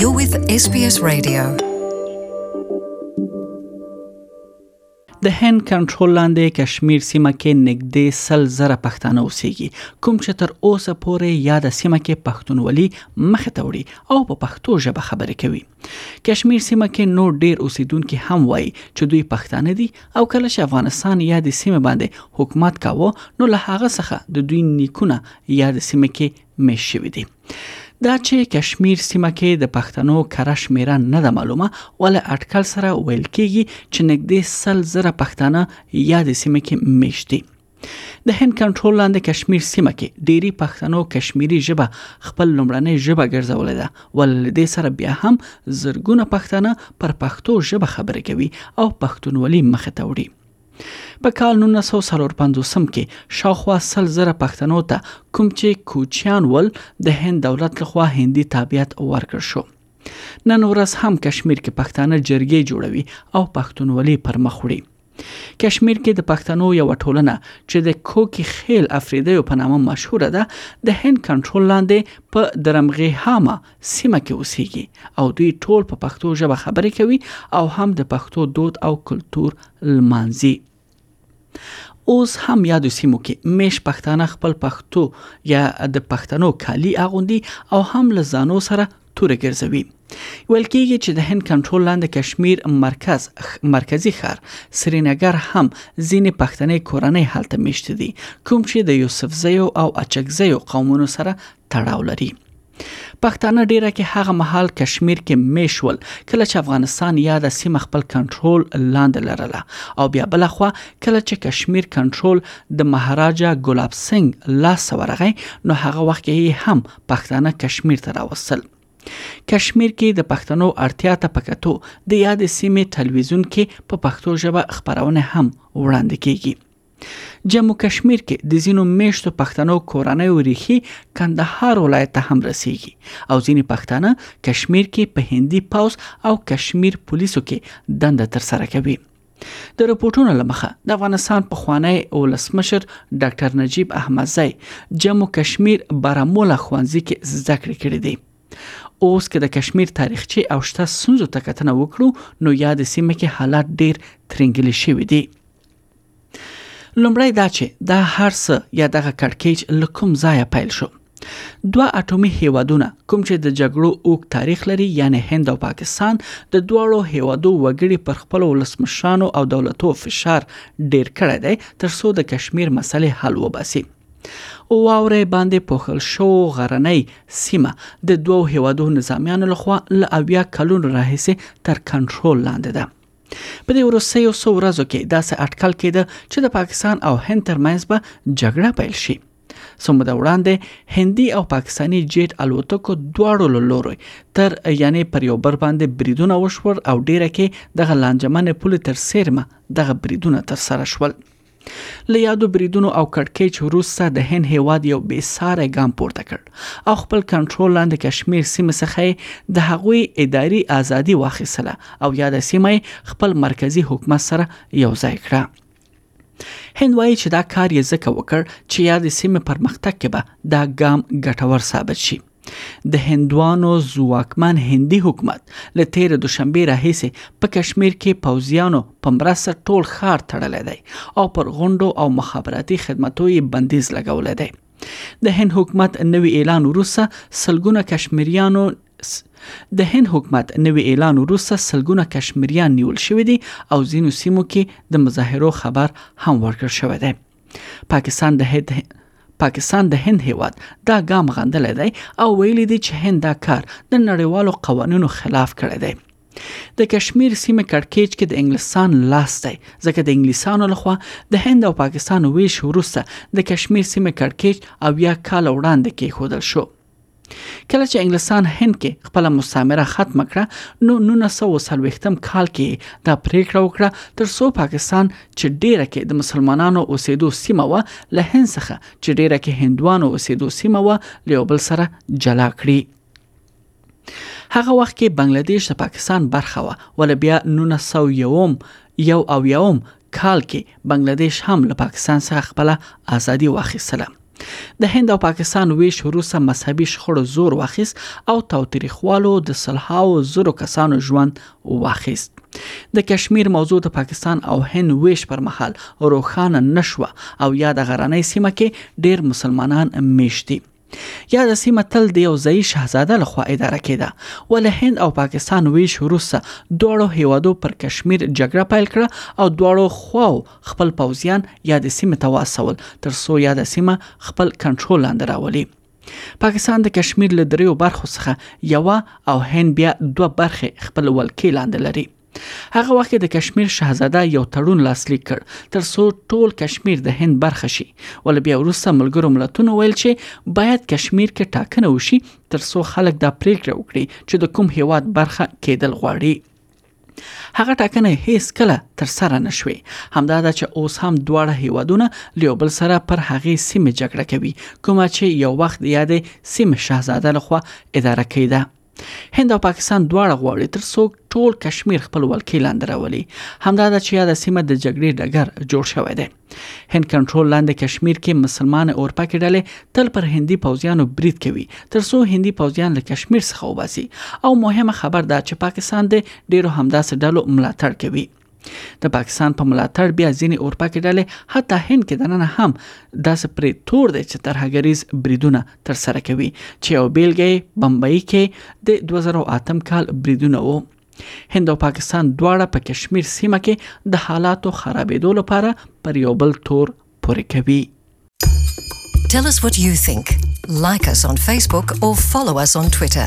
You're with SBS Radio. د هند کنټرول لاندې کشمیر سیمه کې نږدې سل زره پښتانه اوسېږي کوم چې تر اوسه پورې یاد سیمه کې پښتونولي مخ ته وړي او په پښتو ژبه خبرې کوي کشمیر سیمه کې نور ډیر اوسیدونکي هم وایي چې دوی پښتانه دي او کله چې افغانستان یا د سیمه باندې حکومت کاوه نو له هغه څخه د دوی نیکونه یا د سیمه کې میش شوی دي دا چې کشمیر سیمه کې د پښتنو کره شمیره نه ده معلومه ول اټکل سره ویل کیږي چې نږدې سل زره پښتانه یا د سیمه کې میشتي د هند کنټرول لاندې کشمیر سیمه کې ډيري پښتنو کشمیری ژبه خپل لومړنۍ ژبه ګرځولې ده ول دې سره بیا هم زرګونه پښتانه پر پښتو ژبه خبرې کوي او پښتونولي مخ ته وړي په کال 1950 کې شاوخوا سل زره پښتنو ته کوم چې کوچیان ول د هند دولت لخوا هندي تابعیت ورکړ شو نن ورځ هم کشمیر کې پښتانه جرګې جوړوي او پښتونولي پر مخ وړي کشمیر کې د پښتنو یوه ټولنه چې د کوکي خیل افریدیو په نامه مشهوره ده د هند کنټرول لاندې په درمغې هاما سیمه کې اوسېږي او دوی ټول په پښتو ژبه خبرې کوي او هم د پښتو دود او کلتور لمانځي اوس هم یادو سیمو کې میش پښتانه خپل پښتو یا د پښتنو کالی اغوندي او هم له ځانو سره توره ګرځوي ویل کېږي چې د هند کنټرول لاندې کشمیر مرکز مرکزی ښار سرینګر هم ځینې پښتنې کورنۍ هلته میشته دي کوم چې د یوسفزیو او اچکزیو قومونو سره تړاو لري پښتانه ډیره کې هغه محل کشمیر کې میشول کله چې افغانستان یا د سیمه خپل کنټرول لاندې لرله او بیا بل خو کله چې کشمیر کنټرول د مهاراجا ګلاب سنگ لاس ورغی نو هغه وخت یې هم پښتانه کشمیر ته راوستل کشمیر کې د پښتنو اړتیا ته په کتو د یاد سیمې ټلویزیون کې په پښتو ژبه خبرونه هم وړاندې کیږي جمو کشمیر کې د زینو میشتو پښتنو کورنۍ وریخي کندهار ولایت ته هم رسیږي او ځینې پښتانه کشمیر کې په هندي پاوس او کشمیر پولیسو کې دنده تر سره کوي د رپورټونو لمخه د افغانستان په خوانی ولسمشر ډاکټر نجیب احمدزی جمو کشمیر برامولا خوانزی کې زده کړې کړې دي اوس که د کشمیر تاریخچه او شته سنځو ته کتنه وکړو نو یاد سیمه کې حالات ډیر ترنګلی شوی دي لومړی دا چې دا هرڅه یا دغه کړکېچ لکم ځای پیل شو دوه اټومي هیوادونه کوم چې د جګړو اوږد تاریخ لري یعنی هند او پاکستان د دواړو هیوادو وګړي پر خپل ولسمشرانو او دولتو فشار ډیر کړی دی ترڅو د کشمیر مسلې حل وباسي واورې باندې پوښل شو غرنۍ سیمه د دوو هیوادو نظامیانو لخوا له اویا کلونو راهیسې تر کنټرول لاندې ده په دې وروستیو څو ورځو کې داسې اټکل کېده چې د پاکستان او هند ترمنځ به جګړه پیل شي څو موده وړاندې هندي او پاکستاني جیټ الوتکو دواړو له لوري تر یعنی پر یو بر باندې بریدونه وشول او ډیره کې دغه لانجمن پولې تر سیرمه دغه بریدونه تر سره شول له یادو بریدونو او کړکېچ وروسته د هند هیواد یو بې ساري ګام پورته کړ او خپل کنټرول لاندې کشمیر سیمه څخه د هغوی اداري ازادي واخیستله او یاد سیمه خپل مرکزی حکومت سره یو ځای کړه هند وایي چې دا کار یې ځکه وکړ چې یادې سیمې پرمختګ کې به دا ګام ګټور ثابت شي د هندوانو ځواکمن هندي حکومت له تیر دوشنبه راهیسې په کشمیر کې پوځیانو په مرسته ټول ښار تړلی دی او پر غونډو او مخابراتي خدماتو یې بندیز لګولی دی د هند حکومت نوي اعلان وروسته سلګونه کشمیریانو د هند حکومت نوې اعلان وروسته سلګونه کشمیریان نیول شوې دي او ځینو سیمو کې د مظاهرو خبر هم ورکړ شوی دی پاکستان د هند پاکستان د هند هیواد دا ګام غندلی دی او ویلي دي چې هند دا کار د نړیوالو قوانینو خلاف کړی دی د کشمیر سیمه کړکېچ کې د انګلستان لاس دی ځکه د انګلیسانو لخوا د هند او پاکستان ویش وروسته د کشمیر سیمه کړکېچ او یا کال وړاندې کې خودل شو کله چې انګلستان هند کې خپل مستعمره ختم کړه نو 1940م کال کې دا پریکړه وکړه تر څو پاکستان چې ډیره کې د مسلمانانو اوسېدو سیمه و له هند څخه چې ډیره کې هندوانو اوسېدو سیمه و له بل سره جلا کړي هغه وخت کې بنگله دیش د پاکستان برخه وه ول بیا 1901 یو او یوم کال کې بنگله دیش هم له پاکستان سره خپل ازادي واخیستله د هند او پاکستان ویش وروسته مذهبي شخړو زور واخیست او تاوتریخوالو د سلهاو زرو کسانو ژوند واخیست د کشمیر موضوع د پاکستان او هند ویش پر مهال روښانه نشوه او یا د غرنۍ سیمه کې ډیر مسلمانان میشتي یاده سیمه تل د یو ځایي شهزاده لخوا اداره کېده ولې هند او پاکستان ویش وروسته دواړو هیوادو پر کشمیر جګړه پیل کړه او دواړو خواو خپل پوځیان یاد سیمه ته واستول تر څو یاد سیمه خپل کنټرول لاندې راولي پاکستان د کشمیر له دریو برخو څخه یوه او هند بیا دوه برخې خپل ولکې لاندې لري هغه وخت کې د کشمیر شاهزاده یو تړون لاسلیک کړ تر څو ټول کشمیر د هند برخه شي ول بیا وروسته ملګرو ملتونو ویل چې باید کشمیر کې ټاکنه وشي تر څو خلک دا پریکړه وکړي چې د کوم هیواد برخه کېدل غواړي هغه ټاکنه هیڅ کله تر سره نشوي همدا دا چې اوس هم دواړه هیوادونه لیو بل سره پر هغه سیمه جګړه کوي کومه چې یو وخت یادې سیمه شاهزاده لخوا اداره کیده هند او پاکستان دواړه غواړي تر څو ټول کشمیر خپل ولکې لاندې راولي همدا د چې یاد سیمه د جګړې ډګر جوړ شوی دی هند کنټرول لاندې کشمیر کې مسلمان اورپا کې ډلې تل پر هندي پوځیانو برید کوي تر څو هندي پوځیان له کشمیر څخه وباسي او مهمه خبر دا چې پاکستان د ډیرو همداسې ډلو ملاتړ کوي د پاکستان په ملاتړ بیا ځینې اورپکې ډلې حتی هند کې دننه هم داسې پرې تور دی چې ترهګریز بریدونه تر سره کوي چې یو بیلګه بمبئی کې د 2008 کال بریدونه وو هند او پاکستان دواړه په کشمیر سیمه کې د حالاتو خرابېدو لپاره پر یو بل تور پورې کوي Tell us what you think. Like us on Facebook or follow us on Twitter.